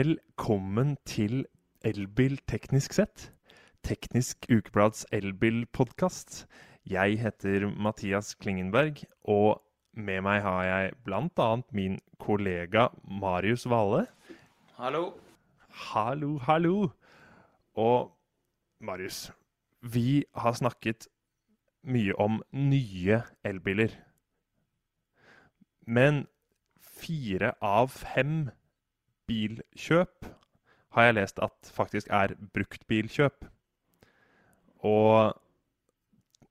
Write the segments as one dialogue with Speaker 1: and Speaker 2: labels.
Speaker 1: Velkommen til Elbil teknisk sett. Teknisk Ukeblads elbilpodkast. Jeg heter Mathias Klingenberg, og med meg har jeg bl.a. min kollega Marius Valle.
Speaker 2: Hallo.
Speaker 1: Hallo, hallo. Og Marius, vi har snakket mye om nye elbiler. Men fire av fem bilkjøp har jeg lest at faktisk er bruktbilkjøp. Og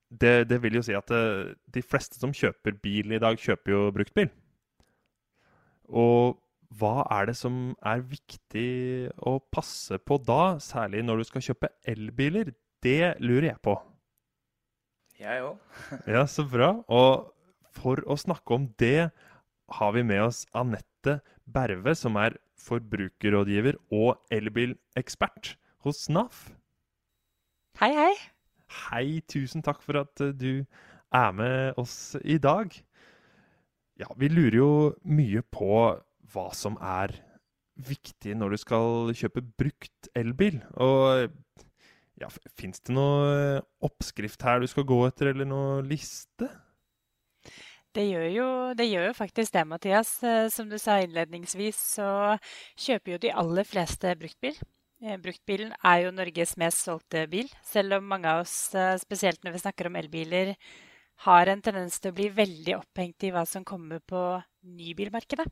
Speaker 1: det, det, vil jo si at det, de fleste som kjøper bil i dag, kjøper jo bruktbil. Og hva er det som er viktig å passe på da, særlig når du skal kjøpe elbiler? Det lurer jeg på.
Speaker 2: Jeg òg.
Speaker 1: ja, så bra. Og for å snakke om det har vi med oss Anette Berve, som er forbrukerrådgiver og elbilekspert hos NAF.
Speaker 3: Hei, hei.
Speaker 1: Hei, tusen takk for at eh, du er med oss i dag. Ja, vi lurer jo mye på hva som er viktig når du skal kjøpe brukt elbil. Og ja, fins det noe oppskrift her du skal gå etter, eller noe liste?
Speaker 3: Det gjør, jo, det gjør jo faktisk det, Mathias. Eh, som du sa innledningsvis, så kjøper jo de aller fleste bruktbil. Eh, bruktbilen er jo Norges mest solgte bil, selv om mange av oss, eh, spesielt når vi snakker om elbiler, har en tendens til å bli veldig opphengt i hva som kommer på nybilmarkedet.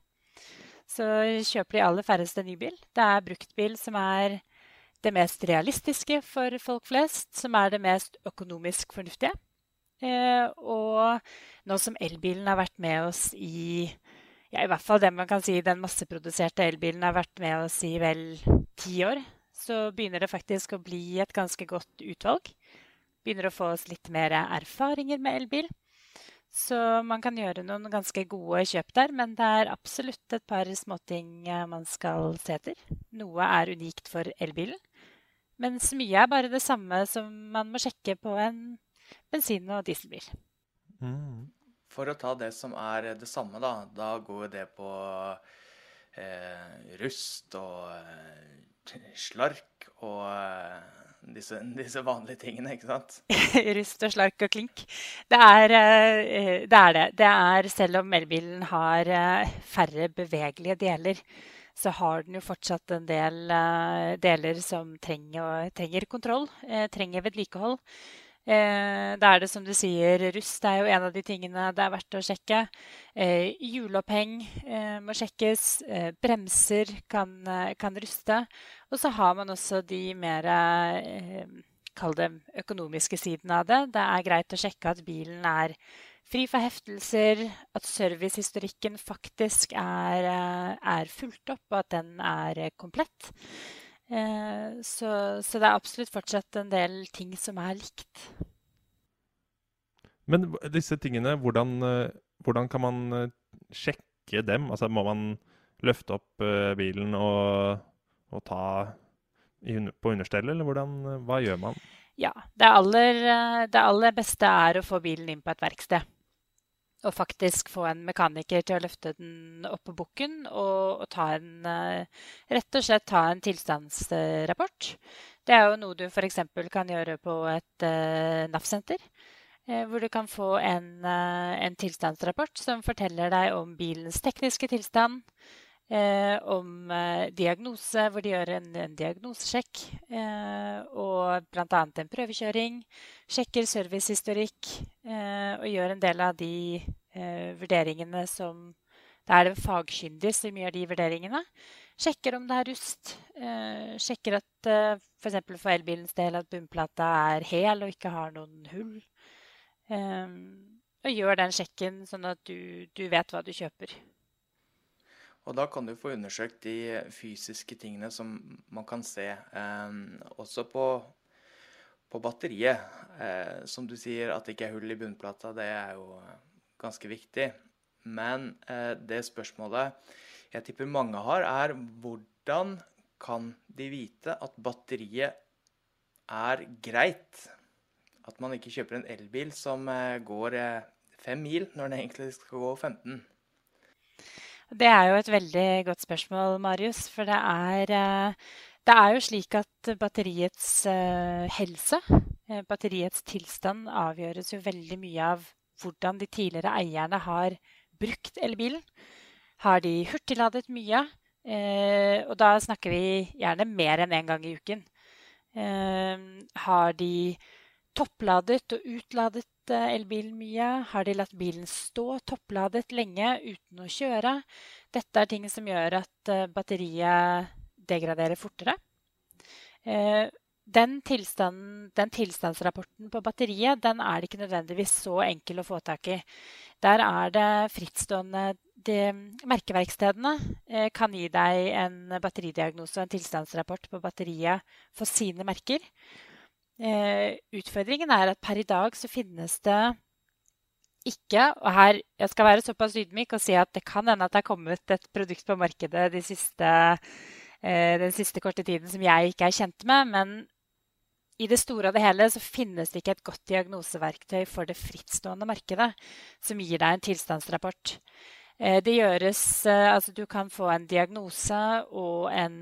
Speaker 3: Så kjøper de aller færreste nybil. Det er bruktbil som er det mest realistiske for folk flest, som er det mest økonomisk fornuftige. Eh, og nå som elbilen har vært med oss i ja, i hvert fall det man kan si den masseproduserte elbilen har vært med oss i vel ti år, så begynner det faktisk å bli et ganske godt utvalg. Begynner å få oss litt mer erfaringer med elbil. Så man kan gjøre noen ganske gode kjøp der, men det er absolutt et par småting eh, man skal se etter. Noe er unikt for elbilen, mens mye er bare det samme som man må sjekke på en bensin- og dieselbil.
Speaker 2: Mm. For å ta det som er det samme, da. Da går det på eh, rust og eh, slark og uh, disse, disse, vanlige tingene, ikke sant?
Speaker 3: Rust og slark og klink. Det er, uh, det er, det det. er selv om elbilen har færre bevegelige deler, så har den jo fortsatt en del deler som trenger, trenger kontroll, trenger vedlikehold. Eh, da er det som du sier, rust er jo en av de tingene det er verdt å sjekke. Eh, hjuloppheng eh, må sjekkes. Eh, bremser kan, eh, kan, ruste. Og så har man også de mer eh, Kall det økonomiske siden av det. Det er greit å sjekke at bilen er fri for heftelser, at servicehistorikken faktisk er, er fulgt opp, og at den er komplett. Eh, så, så, det er absolutt fortsatt en del ting som er likt.
Speaker 1: Men disse tingene, hvordan, eh, hvordan kan man eh, sjekke dem? Altså, må man løfte opp bilen og, og ta på understellet, eller hvordan, hva gjør man?
Speaker 3: Ja, det aller, det aller beste er å få bilen inn på et verksted og faktisk få en mekaniker til å løfte den opp på bukken og, og ta en, uh, rett og slett ta en tilstandsrapport. Det er jo noe du f.eks. kan gjøre på et uh, NAF-senter. Uh, hvor du kan få en, en, tilstandsrapport som forteller deg om bilens tekniske tilstand, eh, om eh, diagnose, hvor de gjør en, en diagnosesjekk. Eh, og bl.a. en prøvekjøring. Sjekker servicehistorikk eh, og gjør en del av de eh, vurderingene som Det er det fagkyndig som gjør de vurderingene. Sjekker om det er rust. Eh, sjekker at eh, f.eks. For, for elbilens del at bunnplata er hel og ikke har noen hull. og gjør den sjekken sånn at du, du vet hva du kjøper.
Speaker 2: Og da kan du få undersøkt de fysiske tingene som man kan se. Eh, også på, på batteriet. Eh, som du sier, at det ikke er hull i bunnplata, det er jo ganske viktig. Men eh, det spørsmålet jeg tipper mange har, er hvordan kan de vite at batteriet er greit? At man ikke kjøper en elbil som eh, går eh, fem mil når den egentlig skal gå 15.
Speaker 3: Det er jo et veldig godt spørsmål, Marius. For det er, det er jo slik at batteriets helse, batteriets tilstand, avgjøres jo veldig mye av hvordan de tidligere eierne har brukt elbilen. Har de hurtigladet mye? Eh, og da snakker vi gjerne mer enn én en gang i uken. Eh, har de toppladet og utladet eh, elbilen mye? Har de latt bilen stå toppladet lenge uten å kjøre? Dette er ting som gjør at eh, batteriet degraderer fortere. Den, den, den, tilstandsrapporten på batteriet den er det ikke nødvendigvis så enkel å få tak i. Der er det frittstående de, Merkeverkstedene eh, kan gi deg en batteridiagnose og en tilstandsrapport på batteriet for sine merker. Eh, utfordringen er at per i dag så finnes det ikke Og her jeg skal være såpass ydmyk og si at det kan hende at det er kommet et produkt på markedet de siste, eh, den siste korte tiden som jeg ikke er kjent med. Men i det store og det hele så finnes det ikke et godt diagnoseverktøy for det frittstående markedet som gir deg en tilstandsrapport. Eh, det gjøres eh, Altså, du kan få en diagnose en,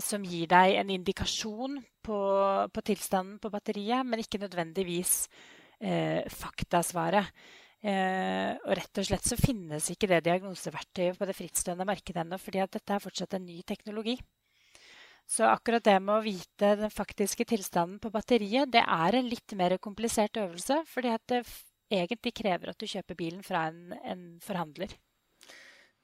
Speaker 3: som gir deg en indikasjon på, på, tilstanden på batteriet, men ikke nødvendigvis eh, faktasvaret. Eh, og rett og slett så finnes ikke det diagnoseverktøyet på det frittstående markedet ennå, fordi at dette er fortsatt en ny teknologi. Så akkurat det med å vite den faktiske tilstanden på batteriet, det er en litt mer komplisert øvelse. Fordi at det egentlig krever at du kjøper bilen fra en, en forhandler.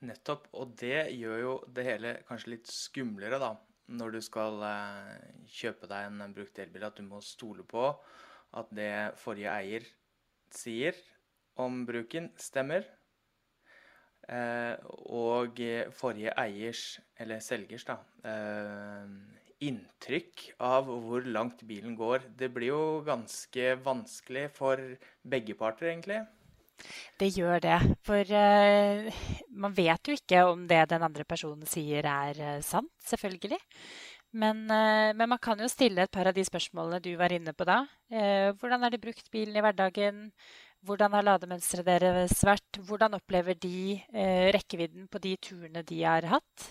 Speaker 2: Nettopp. Og det gjør jo det hele kanskje litt skumlere, da. Når du skal eh, kjøpe deg en brukt elbil, at du må stole på at det forrige eier sier om bruken, stemmer. Eh, og forrige eiers, eller selgers, da, eh, inntrykk av hvor langt bilen går. Det blir jo ganske vanskelig for begge parter, egentlig.
Speaker 3: Det gjør det. For uh, man vet jo ikke om det den andre personen sier er uh, sant, selvfølgelig. Men, uh, men, man kan jo stille et par av de spørsmålene du var inne på da. hvordan har de brukt bilen i hverdagen? Hvordan har lademønsteret deres vært? Hvordan opplever de rekkevidden på de turene de har hatt?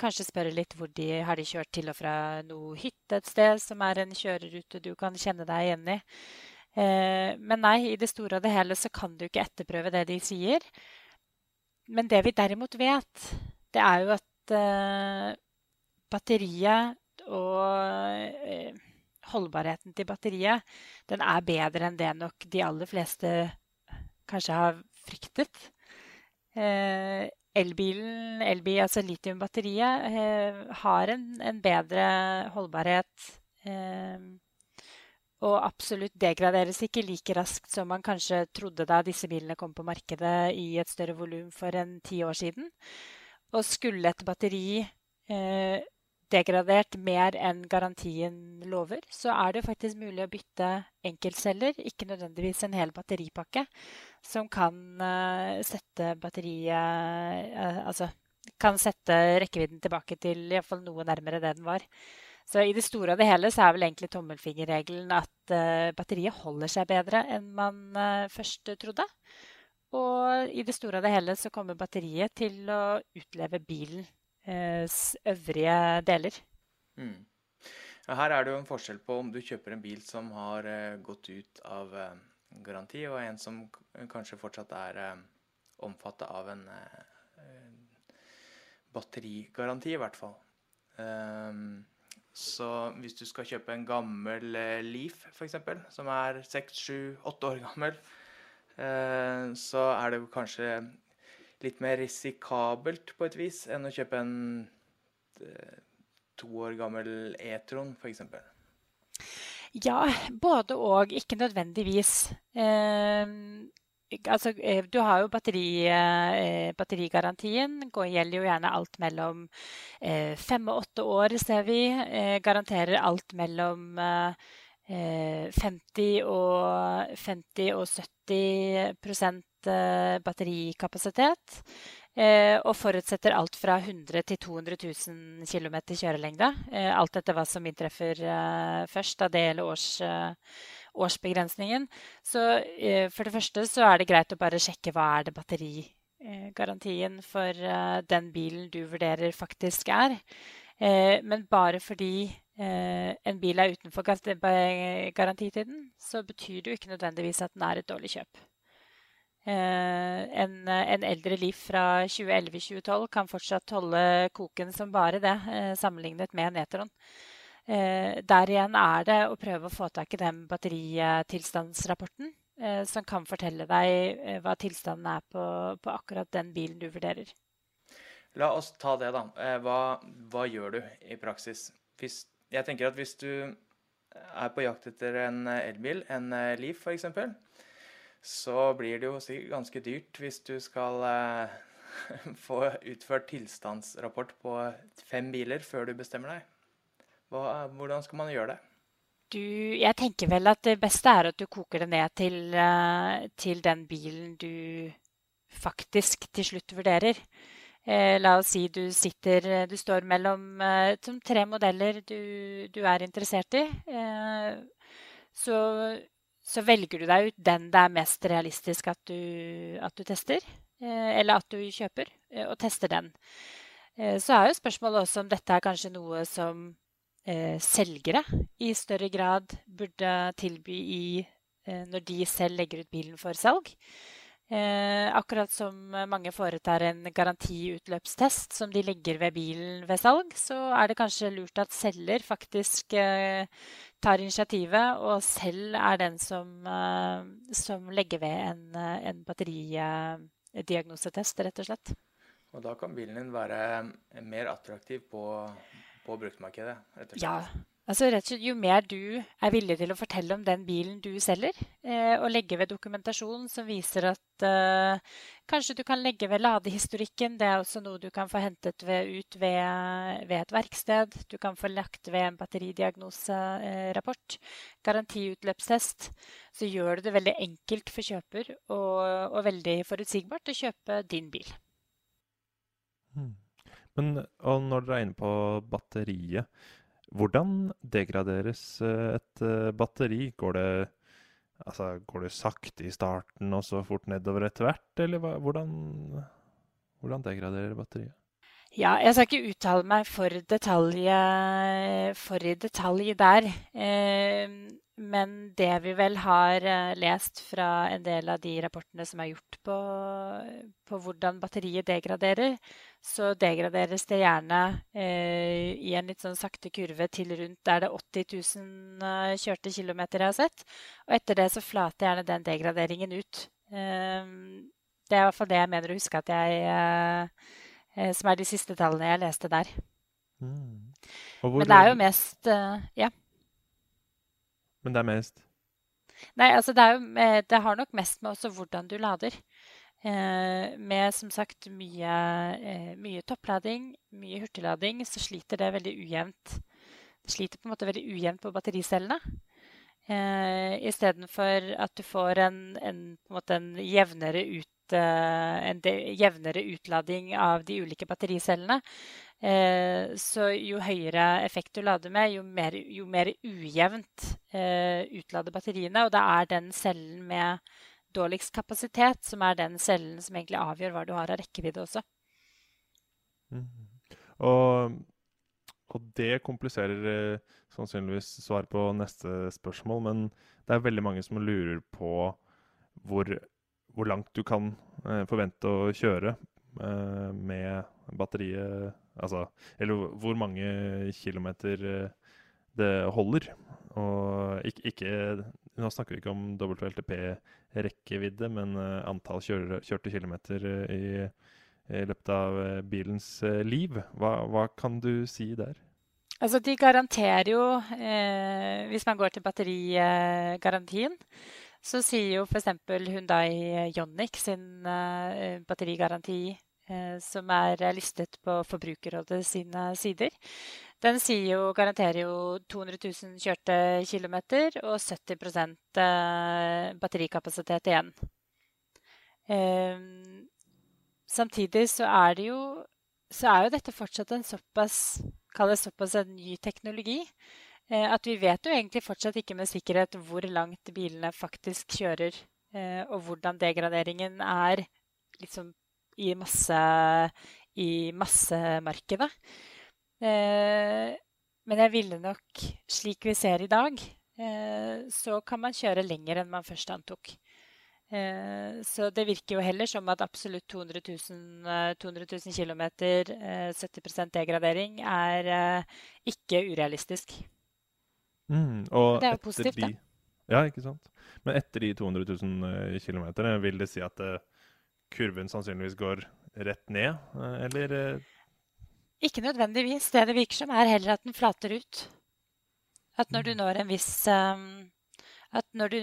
Speaker 3: Kanskje spørre litt hvor de har de kjørt til og fra noe hytte et sted som er en kjørerute du kan kjenne deg igjen i. Eh, men nei, i det store og det hele så kan du ikke etterprøve det de sier. Men det vi derimot vet, det er jo at eh, batteriet og eh, holdbarheten til batteriet, den er bedre enn det nok de aller fleste kanskje har fryktet. Elbilen, elbil, altså litiumbatteriet, har en, en, bedre holdbarhet. Eh, og absolutt degraderes ikke like raskt som man kanskje trodde da disse bilene kom på markedet i et større volum for en ti år siden. Og skulle et batteri eh, degradert mer enn garantien lover, så er det faktisk mulig å bytte enkeltceller, ikke nødvendigvis en hel batteripakke, som kan uh, sette batteriet uh, Altså kan sette rekkevidden tilbake til iallfall noe nærmere det den var. Så i det store og det hele så er vel egentlig tommelfingerregelen at uh, batteriet holder seg bedre enn man først trodde. Og i det store og det hele så kommer batteriet til å utleve bilen Eh, øvrige deler. Mm.
Speaker 2: Her er det jo en forskjell på om du kjøper en bil som har gått ut av garanti, og en som kanskje fortsatt er omfattet av en batterigaranti, i hvert fall. Um, så hvis du skal kjøpe en gammel Leaf, f.eks., som er seks, sju, åtte år gammel, så er det kanskje litt mer risikabelt på et vis enn å kjøpe en eh, to år gammel E-tron, f.eks.?
Speaker 3: Ja, både og. Ikke nødvendigvis. Eh, altså, eh, du har jo batteri, eh, batterigarantien. Det gjelder jo gjerne alt mellom eh, fem og åtte år, ser vi. Eh, garanterer alt mellom 50 og, 50 og 70 Eh, batterikapasitet. Eh, og forutsetter alt fra 100 til 200 000 km kjørelengde. Eh, alt etter hva som inntreffer først. Da det gjelder års, årsbegrensningen. Så for det første så er det greit å bare sjekke hva er det batterigarantien for den bilen du vurderer faktisk er. Men bare fordi en bil er utenfor garantitiden, så betyr det jo ikke nødvendigvis at den er et dårlig kjøp. En, en eldre Leaf fra 2011-2012 kan fortsatt holde koken som bare det, sammenlignet med en Netron. Eh, der igjen er det å prøve å få tak i den batteritilstandsrapporten eh, som kan fortelle deg eh, hva tilstanden er på, på, akkurat den bilen du vurderer.
Speaker 2: La oss ta det, da. Hva, hva gjør du i praksis? Hvis, jeg tenker at hvis du er på jakt etter en elbil, en Leaf f.eks., så blir det jo ganske dyrt hvis du skal få utført tilstandsrapport på fem biler før du bestemmer deg. Hva, hvordan skal man gjøre det?
Speaker 3: Du, jeg tenker vel at det beste er at du koker det ned til, uh, til den bilen du faktisk til slutt vurderer. Eh, la oss si du sitter Du står mellom eh, tre modeller du, du, er interessert i. Eh, så, så, velger du deg ut den det er mest realistisk at du, at du tester. Eh, eller at du kjøper, eh, og tester den. så er jo spørsmålet også om dette er kanskje noe som eh, selgere i større grad burde tilby i, eh, når de selv legger ut bilen for salg. Eh, akkurat som mange foretar en garantiutløpstest som de legger ved bilen ved salg, så er det kanskje lurt at selger faktisk eh, tar initiativet og selv er den som, eh, som legger ved en, eh, en batteridiagnosetest, rett og slett.
Speaker 2: Og da kan bilen din være mer attraktiv på, på bruktmarkedet?
Speaker 3: Ja. Altså rett og slett, Jo mer du er villig til å fortelle om den bilen du selger, eh, og legge ved dokumentasjon som viser at eh, kanskje du kan legge ved ladehistorikken, det er også noe du kan få hentet ved, ut ved, ved, et verksted. Du kan få lagt ved en batteridiagnoserapport, eh, garantiutløpstest. Så gjør du det veldig enkelt for kjøper og, og veldig forutsigbart å kjøpe din bil.
Speaker 1: Hmm. Men når dere er inne på batteriet, hvordan degraderes eh, et eh, batteri? Går det, altså, går det sakte i starten og så fort nedover etter hvert, eller hva, hvordan, hvordan degraderer batteriet?
Speaker 3: Ja, jeg skal ikke uttale meg for, detalj, for i detalj der. Eh, men det vi vel har lest fra en del av de rapportene som er gjort på, på hvordan batteriet degraderer, så degraderes det gjerne eh, i en litt sånn sakte kurve til rundt der det er 80 000 uh, kjørte kilometer jeg har sett. Og etter det så flater gjerne den degraderingen ut. Eh, det er i hvert fall det jeg mener å huske at jeg eh, eh Som er de siste tallene jeg leste der. Mm. Men det er jo mest eh, Ja.
Speaker 1: Men det er mest?
Speaker 3: Nei, altså det, er jo, eh, det har nok mest med også hvordan du lader. Eh, med som sagt mye, eh, mye, topplading, mye hurtiglading, så sliter det veldig ujevnt. Det sliter på en måte veldig ujevnt på battericellene. Eh, Istedenfor at du får en, en, en, jevnere, ut, eh, en jevnere utlading av de ulike battericellene. Eh, så jo høyere effekt du lader med, jo mer, jo mer ujevnt eh, utlader batteriene. Og det er den cellen med dårligst kapasitet, som er den cellen som egentlig avgjør hva du har av rekkevidde også.
Speaker 1: Mm. Og, og, det kompliserer eh, sannsynligvis svaret på neste spørsmål, men det er veldig mange som lurer på hvor, hvor langt du kan eh, forvente å kjøre eh, med batteriet Altså, eller hvor mange kilometer eh, det holder. Og ikke, ikke Nå snakker vi ikke om WLTP-rekkevidde, men uh, antall kjøre, kjørte kilometer uh, i, i, løpet av uh, bilens liv. Hva, hva, kan du si der?
Speaker 3: Altså, de garanterer jo Hvis man går til batterigarantien, så sier jo f.eks. Hundai Jonic sin batterigaranti som er listet på Forbrukerrådet sine sider. Den sier jo, garanterer jo 200 000 kjørte kilometer og 70 eh, batterikapasitet igjen. Ehm, samtidig så er jo så er jo dette fortsatt en såpass, såpass en ny teknologi eh, at vi vet jo egentlig fortsatt ikke med sikkerhet hvor langt bilene faktisk kjører, eh, og hvordan degraderingen er liksom i, masse, i massemarkedet. Eh, men jeg ville nok, slik vi ser i dag, eh, så kan man kjøre lenger enn man først antok. Eh, så det virker jo heller som at absolutt 200 000, 200 000 km, 70 degradering, er ikke urealistisk.
Speaker 1: Mm,
Speaker 3: det er jo positivt,
Speaker 1: de,
Speaker 3: da.
Speaker 1: Ja, ikke sant. Men etter de 200 000 km, vil det si at kurven sannsynligvis går rett ned, eller?
Speaker 3: Ikke nødvendigvis. Det det virker som, er heller at den flater ut. At når du mm. når en viss um, At når du,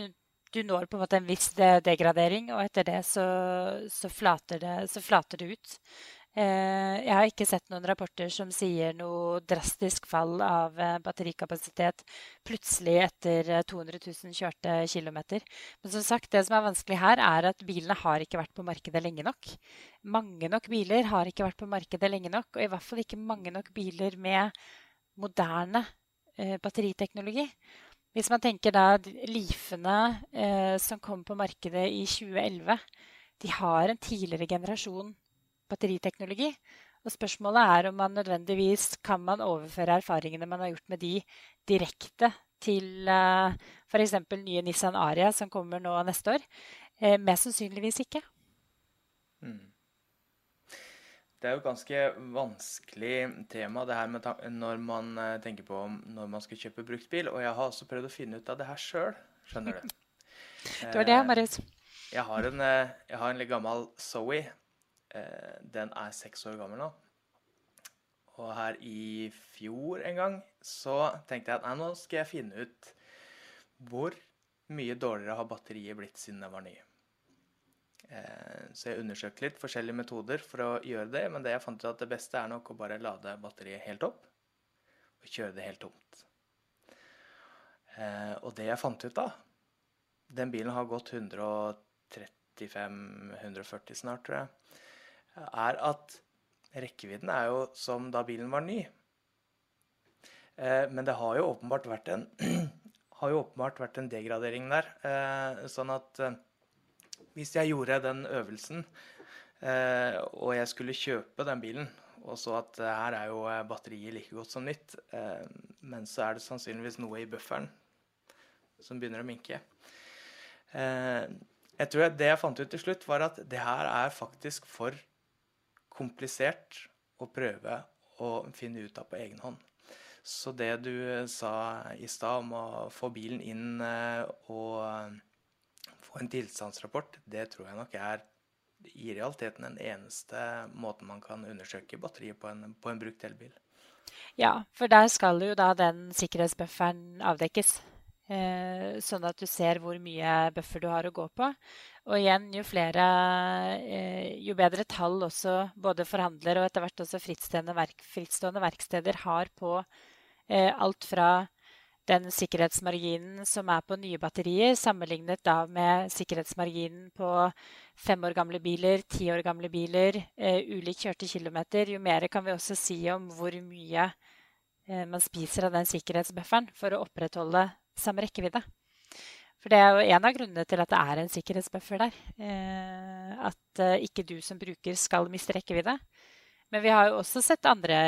Speaker 3: du, når på en måte en viss degradering, og etter det så, så, flater, det, så flater det ut. Eh, jeg har ikke sett noen rapporter som sier noe drastisk fall av eh, batterikapasitet plutselig etter 200 eh, 000 kjørte kilometer. Men som sagt, det som er vanskelig her, er at bilene har ikke vært på markedet lenge nok. Mange nok biler har ikke vært på markedet lenge nok, og i hvert fall ikke mange nok biler med moderne batteriteknologi. Hvis man tenker da Leafene som kom på markedet i 2011, de har en tidligere generasjon batteriteknologi. Og spørsmålet er om man nødvendigvis kan man overføre erfaringene man har gjort med de, direkte til uh, eh, f.eks. nye Nissan Aria som kommer nå neste år. Eh, mest sannsynligvis ikke. Mm.
Speaker 2: Det er jo et ganske vanskelig tema det her med når man eh, tenker på når man skal kjøpe brukt bil. Og jeg har også prøvd å finne ut av det her sjøl, skjønner du.
Speaker 3: det var det, Marius.
Speaker 2: Jeg har en, jeg har en litt gammel Zoe den er seks år gammel nå. Og her i fjor en gang så tenkte jeg at nei, nå skal jeg finne ut hvor mye dårligere har batteriet blitt siden det var ny. Eh, så jeg undersøkte litt forskjellige metoder for å gjøre det, men det jeg fant ut at det beste er nok å bare lade batteriet helt opp og kjøre det helt tomt. Eh, og det jeg fant ut da Den bilen har gått 135-140 snart, tror jeg er at rekkevidden er jo som da bilen var ny. Eh, men det har jo åpenbart vært en, åpenbart vært en degradering der. Eh, sånn at eh, hvis jeg gjorde den øvelsen, og jeg skulle kjøpe den bilen, og så at her er jo batteriet like godt som nytt, men så er det sannsynligvis noe i bufferen som begynner å minke. Jeg tror Det jeg fant ut til slutt, var at det her er faktisk for komplisert å prøve å finne ut av på egen hånd. Så det du sa i stad om å få bilen inn eh, og eh, få en tilstandsrapport, det tror jeg nok er i realiteten den eneste måten man kan undersøke batteriet på en, på en brukt elbil.
Speaker 3: Ja, for der skal jo da den sikkerhetsbufferen avdekkes. Eh, sånn at du ser hvor mye buffer du har å gå på. Og igjen, jo flere eh, Jo bedre tall også både forhandlere og etter hvert også frittstående, verk, frittstående verksteder har på eh, alt fra den sikkerhetsmarginen som er på nye batterier, sammenlignet da med sikkerhetsmarginen på fem år gamle biler, ti år gamle biler, eh, ulik kjørte kilometer, jo mer kan vi også si om hvor mye eh, man spiser av den sikkerhetsbufferen for å opprettholde samme rekkevidde. For det er jo en av grunnene til at det er en sikkerhetsbuffer der. Eh, at eh, ikke du som bruker skal miste rekkevidde. Men vi har jo også sett andre,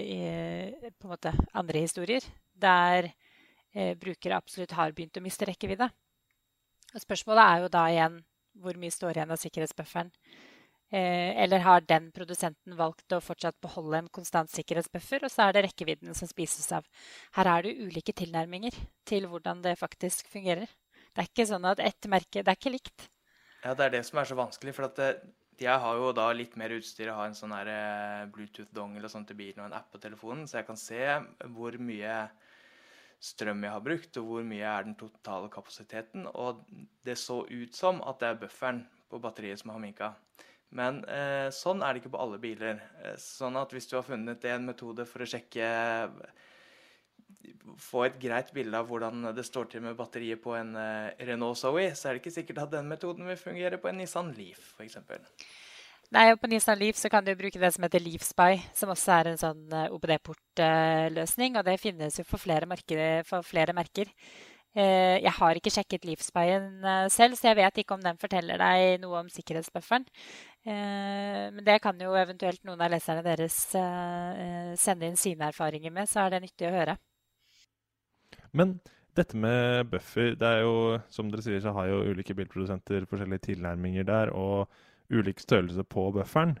Speaker 3: eh, måte, andre historier der brukere absolutt har begynt å miste rekkevidde. Og spørsmålet er jo da igjen hvor mye står igjen av sikkerhetsbufferen. Eh, eller har den produsenten valgt å fortsatt beholde en konstant sikkerhetsbuffer, og så er det rekkevidden som spises av. Her er det ulike tilnærminger til hvordan det faktisk fungerer. Det er ikke sånn at ett merke Det er ikke likt.
Speaker 2: Ja, det er det som er så vanskelig. For det, jeg har jo da litt mer utstyr. Jeg har en sånn eh, Bluetooth-dongel og sånt til bilen og en app på telefonen, så jeg kan se hvor mye strøm jeg har brukt, og hvor mye er den totale kapasiteten. Og det så ut som at det er bufferen på batteriet som har minka. Men eh, sånn er det ikke på alle biler. Eh, sånn at hvis du har funnet en metode for å sjekke Få et greit bilde av hvordan det står til med batteriet på en eh, Renault Zoe, så er det ikke sikkert at den metoden vil fungere på en Nissan Leaf f.eks.
Speaker 3: Nei, og på Nissan Leaf så kan du bruke det som heter LeafSpy, som også er en sånn eh, OBD-portløsning. Og det finnes jo for flere, marker, for flere merker. Eh, jeg har ikke sjekket Leafspyen selv, så jeg vet ikke om den forteller deg noe om sikkerhetsbufferen. Eh, men det kan jo eventuelt noen av leserne deres sende inn sine erfaringer med, så er det nyttig å høre.
Speaker 1: Men dette med buffer, det er jo, som dere sier, så har jo ulike bilprodusenter forskjellige tilnærminger der, og ulik størrelse på bufferen.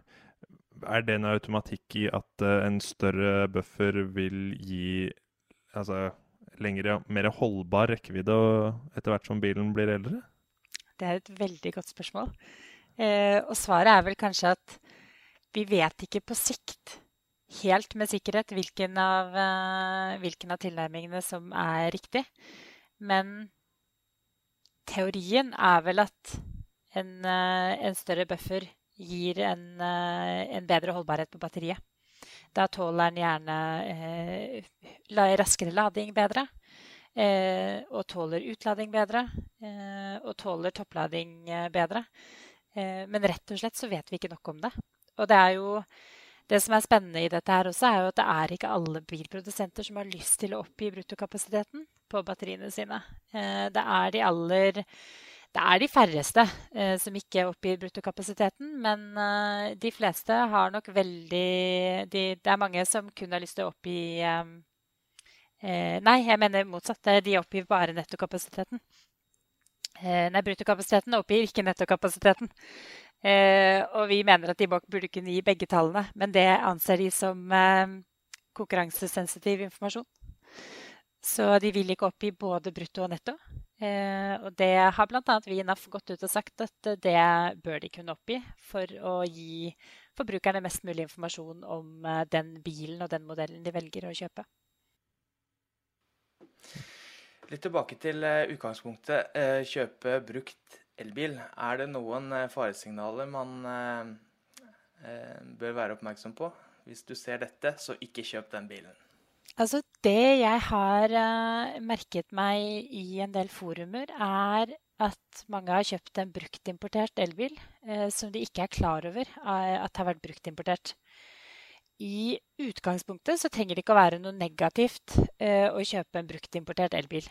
Speaker 1: Er det en automatikk i at en større buffer vil gi altså, lengre, mer holdbar rekkevidde etter hvert som bilen blir eldre?
Speaker 3: Det er et veldig godt spørsmål. Eh, og svaret er vel kanskje at vi vet ikke på sikt helt med sikkerhet hvilken av, eh, hvilken av tilnærmingene som er riktig. Men teorien er vel at en, uh, en større buffer gir en, uh, en bedre holdbarhet på batteriet. Da tåler den gjerne eh, raskere lading bedre. Eh, og tåler utlading bedre. Eh, og tåler topplading eh, bedre. Eh, men rett og slett så vet vi ikke nok om det. Og det er jo det som er spennende i dette her også, er jo at det er ikke alle bilprodusenter som har lyst til å oppgi bruttokapasiteten på batteriene sine. Eh, det er de aller det er de færreste eh, som ikke oppgir bruttokapasiteten, men de fleste har nok veldig de, Det er mange som kun har lyst til å oppgi Nei, jeg mener motsatt. De oppgir bare nettokapasiteten. Eh, nei, bruttokapasiteten oppgir ikke nettokapasiteten. Eh, og vi mener at de burde kunne gi begge tallene, men det anser de som konkurransesensitiv informasjon. Så de vil ikke oppgi både brutto og netto. Eh, og det har bl.a. vi i NAF gått ut og sagt at det bør de kunne oppgi for å gi forbrukerne mest mulig informasjon om eh, den bilen og den modellen de velger å kjøpe.
Speaker 2: Litt tilbake til uh, utgangspunktet. Uh, kjøpe brukt elbil. Er det noen uh, faresignaler man bør være oppmerksom på? Hvis du ser dette, så ikke kjøp den bilen.
Speaker 3: Altså, det jeg har uh, merket meg i en del forumer, er at mange har kjøpt en bruktimportert elbil uh, som de ikke er klar over uh, at har vært bruktimportert. I utgangspunktet så trenger det ikke å være noe negativt å kjøpe en bruktimportert elbil.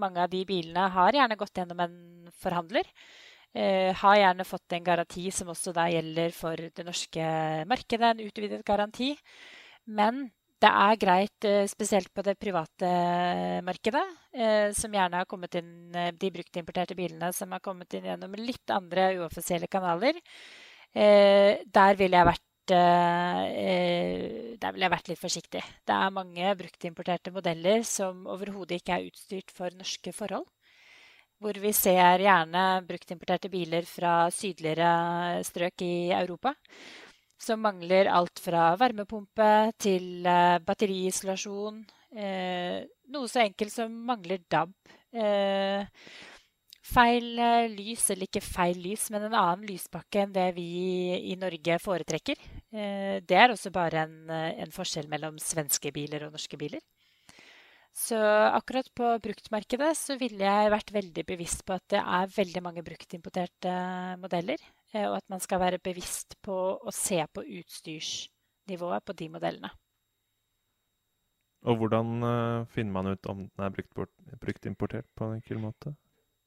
Speaker 3: mange av de bilene har gjerne gått gjennom en forhandler. har gjerne fått en garanti som også da gjelder for det norske markedet, en utvidet garanti. Men det er greit, eh, spesielt på det private markedet, eh, som gjerne har kommet inn eh, De bruktimporterte bilene som har kommet inn gjennom litt andre uoffisielle kanaler. Der ville jeg vært der ville jeg vært litt forsiktig. Det er mange bruktimporterte modeller som overhodet ikke er utstyrt for norske forhold. Hvor vi ser gjerne bruktimporterte biler fra sydligere strøk i Europa som mangler alt fra varmepumpe til eh, batteriisolasjon. Eh, noe så enkelt som mangler DAB. Eh, feil eh, lys, eller ikke feil lys, men en annen lyspakke enn det vi i Norge foretrekker. Eh, det er også bare en, eh, en forskjell mellom svenske biler og norske biler. Så akkurat på bruktmarkedet så ville jeg vært veldig bevisst på at det er veldig mange bruktimporterte modeller. Og at man skal være bevisst på å se på utstyrsnivået på de modellene.
Speaker 1: Og hvordan finner man ut om den er bruktimportert på en enkel måte?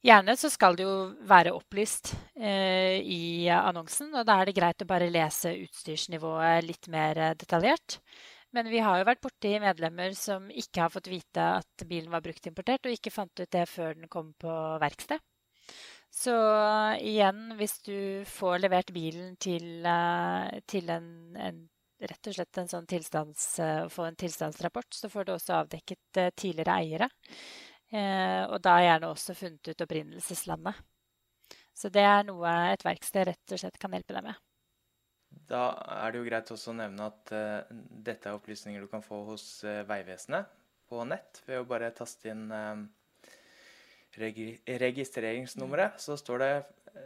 Speaker 3: Gjerne så skal det jo være opplyst eh, i annonsen, og da er det greit å bare lese utstyrsnivået litt mer detaljert. Men vi har jo vært borti medlemmer som ikke har fått vite at bilen var bruktimportert, og ikke fant ut det før den kom på verksted. Så igjen, hvis du får levert bilen til, eh, til en, en, rett og slett en sånn tilstands, få en tilstandsrapport, så får du også avdekket tidligere eiere. Uh, og da gjerne også funnet ut opprinnelseslandet. Så det er noe et verksted rett og slett kan hjelpe deg med.
Speaker 2: Da er det jo greit også å nevne at dette er opplysninger du kan få hos Vegvesenet på nett ved å bare taste inn registreringsnummeret, så står det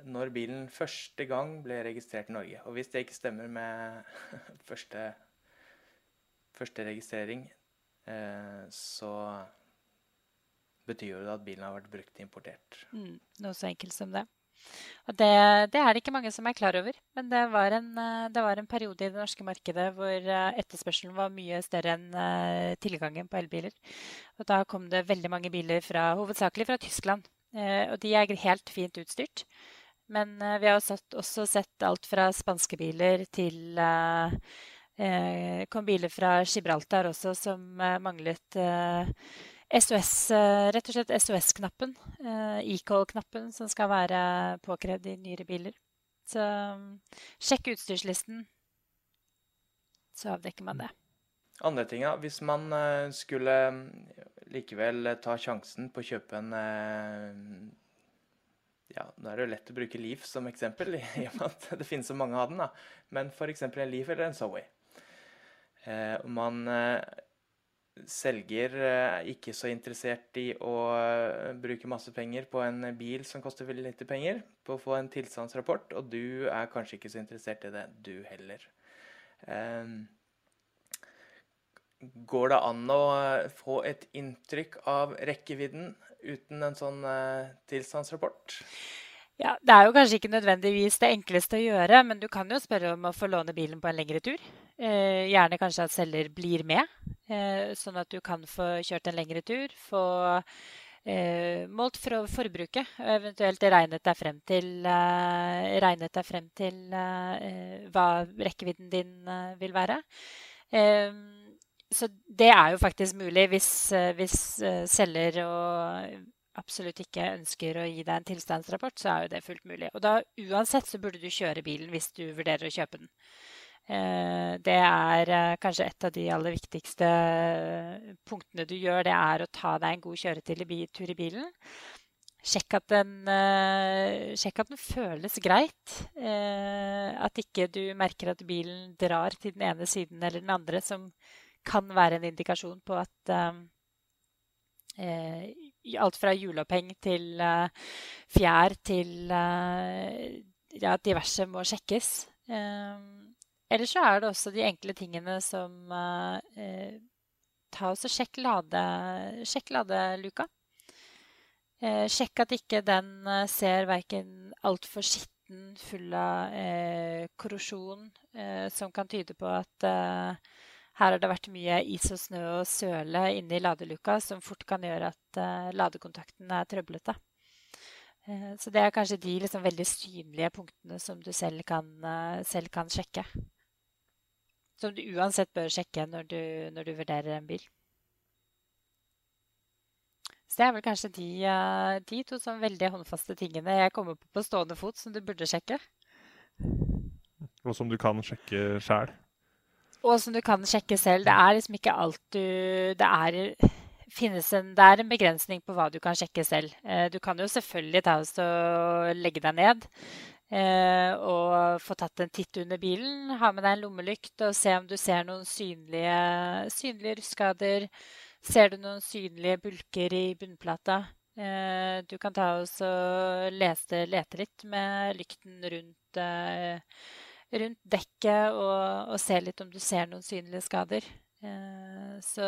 Speaker 2: når bilen første gang ble registrert i Norge. Og hvis det ikke stemmer med første, første registrering, eh, så betyr det at bilen har vært brukt importert.
Speaker 3: Mm, noe så enkelt som det. Og det, det, er det ikke mange som er klar over. Men det var, en, det var en periode i det norske markedet hvor etterspørselen var mye større enn tilgangen på elbiler. Og da kom det veldig mange biler fra, hovedsakelig fra Tyskland. Og de er helt fint utstyrt. Men vi har også sett alt fra spanske biler til eh, kom biler fra Gibraltar også som eh, manglet eh, SOS, eh, rett og slett SOS-knappen. Eh, E-call-knappen som skal være påkrevd i nyere biler. Så sjekk utstyrslisten, så avdekker man det.
Speaker 2: Andre ting, ja. Hvis man eh, skulle likevel ta sjansen på å kjøpe en ja, Nå er det jo lett å bruke Leaf som eksempel, i og med at det finnes så mange av den. da. Men f.eks. en Leaf eller en Zoe. Eh, man eh, selger er eh, ikke så interessert i å bruke masse penger på en bil som koster veldig lite penger, på å få en tilstandsrapport, og du er kanskje ikke så interessert i det, du heller. Går det an å få et inntrykk av rekkevidden uten en sånn tilstandsrapport?
Speaker 3: Ja, Det er jo kanskje ikke nødvendigvis det enkleste å gjøre, men du kan jo spørre om å få låne bilen på en lengre tur. Eh, gjerne kanskje at selger blir med, eh, sånn at du kan få kjørt en lengre tur. Få eh, målt for forbruket, og eventuelt regnet deg frem til, eh, deg frem til eh, hva rekkevidden din eh, vil være. så det er jo faktisk mulig hvis, hvis selger absolutt ikke ønsker å gi deg en tilstandsrapport, så er jo det fullt mulig. Og da uansett så burde du kjøre bilen hvis du vurderer å kjøpe den. Eh, det er eh, kanskje et av de aller viktigste punktene du gjør. Det er å ta deg en god kjøretur i bilen. Sjekk at, den, eh, sjekk at den føles greit. At ikke du merker at bilen drar til den ene siden eller den andre, som kan være en indikasjon på at alt fra hjuloppheng til fjær til uh, ja, diverse må sjekkes. Ellers så er det også de enkle tingene som eh, Ta og sjekk, lade, sjekk ladeluka. sjekk at ikke den ser verken altfor skitten, full av korrosjon, som kan tyde på at her har det vært mye is og snø og søle inne i ladeluka, som fort kan gjøre at ladekontakten er trøblete. Så det er kanskje de liksom veldig synlige punktene som du selv kan, selv kan, sjekke. Som du uansett bør sjekke når du, når du vurderer en bil. Så det er vel kanskje de, de to sånn veldig håndfaste tingene jeg kommer på på stående fot, som du burde sjekke.
Speaker 1: Og som du kan sjekke sjæl?
Speaker 3: Og som du kan sjekke selv. Det er liksom ikke alt du Det er, en, det er en begrensning på hva du kan sjekke selv. Eh, du kan jo selvfølgelig ta oss og legge deg ned eh, og få tatt en titt under bilen. Ha med deg en lommelykt og se om du ser noen synlige, synlige rustskader. Ser du noen synlige bulker i bunnplata? Eh, du kan ta og lese, lete litt med lykten rundt rundt dekket og, og se litt om du ser noen synlige skader. Eh, så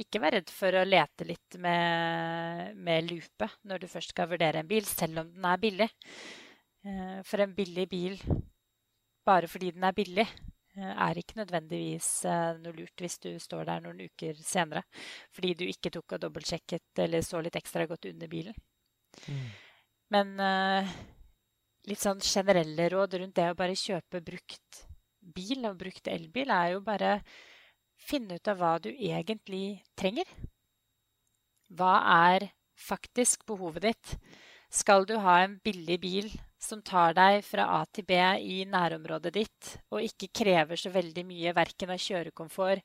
Speaker 3: ikke vær redd for å lete litt med, med lupe når du først skal vurdere en bil, selv om den er billig. Eh, for en billig bil, bare fordi den er billig, eh, er ikke nødvendigvis noe lurt hvis du står der noen uker senere fordi du ikke tok og dobbeltsjekket eller så litt ekstra godt under bilen. Mm. Men litt sånn generelle råd rundt det å bare kjøpe brukt bil og brukt elbil, er jo bare finne ut av hva du egentlig trenger. Hva er faktisk behovet ditt? Skal du ha en billig bil som tar deg fra A til B i nærområdet ditt, og ikke krever så veldig mye verken av kjørekomfort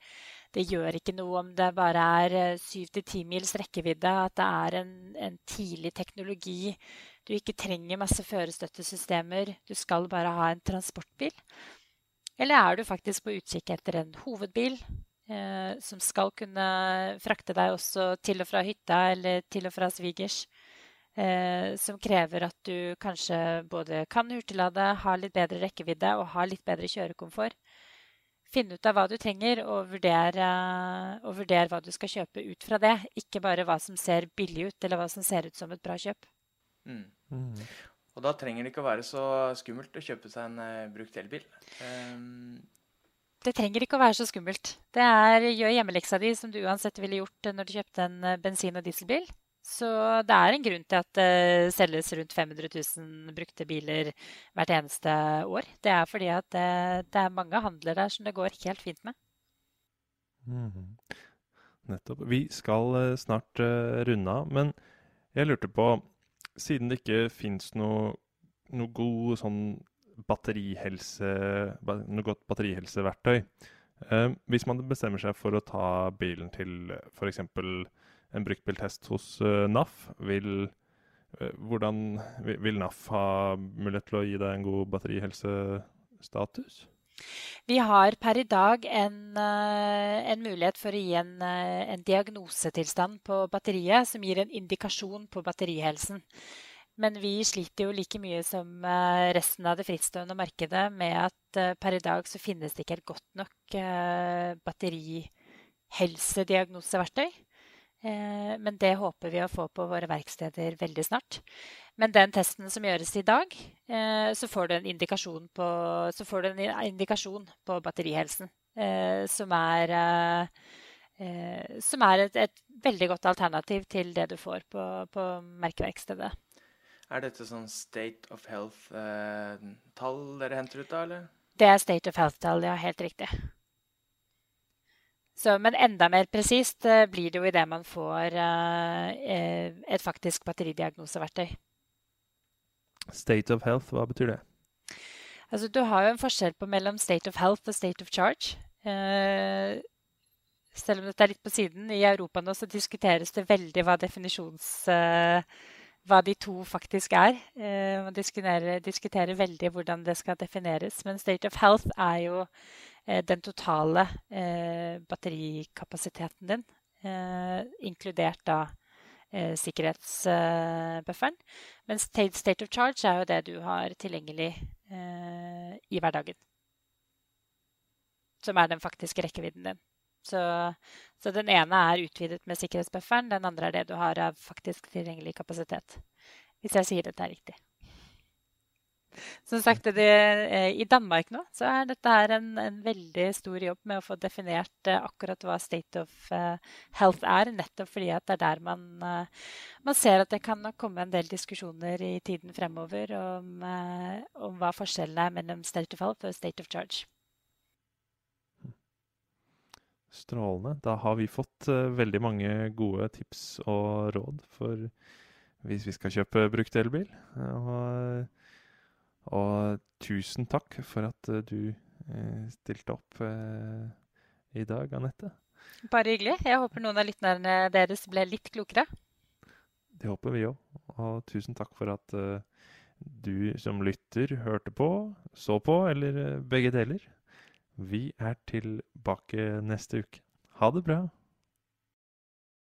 Speaker 3: Det gjør ikke noe om det bare er eh, syv til ti mils rekkevidde, at det er en, en tidlig teknologi du ikke trenger masse førerstøttesystemer, du skal bare ha en transportbil? Eller er du faktisk på utkikk etter en hovedbil eh, som skal kunne frakte deg også til og fra hytta eller til og fra svigers? Eh, som krever at du kanskje både kan hurtiglade, har litt bedre rekkevidde og har litt bedre kjørekomfort. Finn ut av hva du trenger, og vurdere, og vurder hva du skal kjøpe ut fra det. Ikke bare hva som ser billig ut, eller hva som ser ut som et bra kjøp.
Speaker 2: Mm. Mm. Og da trenger det ikke å være så skummelt å kjøpe seg en uh, brukt elbil. Um,
Speaker 3: det trenger ikke å være så skummelt. Det er gjør hjemmeleksa di som du uansett ville gjort når du kjøpte en bensin- og dieselbil. Så det er en grunn til at det selges rundt 500 000 brukte biler hvert eneste år. Det er fordi at det, det er mange handler der som det går helt fint med.
Speaker 1: Mm. Nettopp. Vi skal eh, snart uh, runde av, men jeg lurte på Siden det ikke fins noe, noe god sånn batterihelse, noe godt batterihelseverktøy uh, Hvis man bestemmer seg for å ta bilen til f.eks en bruktbiltest hos uh, NAF. Vil, uh, hvordan, vil, NAF ha mulighet til å gi deg en god batterihelsestatus?
Speaker 3: Vi har per i dag en, uh, en mulighet for å gi en, en, diagnosetilstand på batteriet som gir en indikasjon på batterihelsen. Men vi sliter jo like mye som resten av det frittstående markedet med at per i dag så finnes det ikke et godt nok batterihelseddiagnoseverktøy. Eh, men det håper vi å få på våre verksteder veldig snart. Men den testen som gjøres i dag, eh, så får du en indikasjon på, en indikasjon på batterihelsen. Eh, som er, som er et, et, veldig godt alternativ til det du får på, på merkeverkstedet.
Speaker 2: Er dette sånn State of Health-tall dere henter ut da, eller?
Speaker 3: Det er State of Health-tall, ja. Helt riktig. Så, men enda mer presist uh, blir det jo idet man får uh, et faktisk batteridiagnoseverktøy.
Speaker 1: State of health, hva betyr det?
Speaker 3: Altså, du har jo en forskjell på mellom state of health og state of charge. Uh, selv om dette er litt på siden, i Europa nå så diskuteres det veldig hva definisjons... hva de to faktisk er. man diskuterer, diskuterer veldig hvordan det skal defineres. Men state of health er jo Eh, den totale eh, batterikapasiteten din, eh, inkludert da sikkerhetsbufferen. Mens state of charge er jo det du har tilgjengelig i hverdagen. Som er den faktiske rekkevidden din. Så, så, den ene er utvidet med sikkerhetsbufferen, den andre er det du har av faktisk tilgjengelig kapasitet. Hvis jeg sier dette er riktig. Som sagt, det, eh, I Danmark nå så er dette her en, en, veldig stor jobb med å få definert uh, akkurat hva state of uh, health er. Nettopp fordi at det er der man, man ser at det kan komme en del diskusjoner i tiden fremover om, om hva forskjellen er mellom state of health og state of charge.
Speaker 1: Strålende. Da har vi fått veldig mange gode tips og råd for hvis vi skal kjøpe brukt elbil. Og og tusen takk for at eh, du eh, stilte opp eh, i dag, Anette.
Speaker 3: Bare hyggelig. Jeg håper noen av lytterne deres ble litt klokere.
Speaker 1: Det håper vi òg. Og tusen takk for at du som lytter hørte på, så på, eller begge deler. Vi er tilbake neste uke. Ha det bra.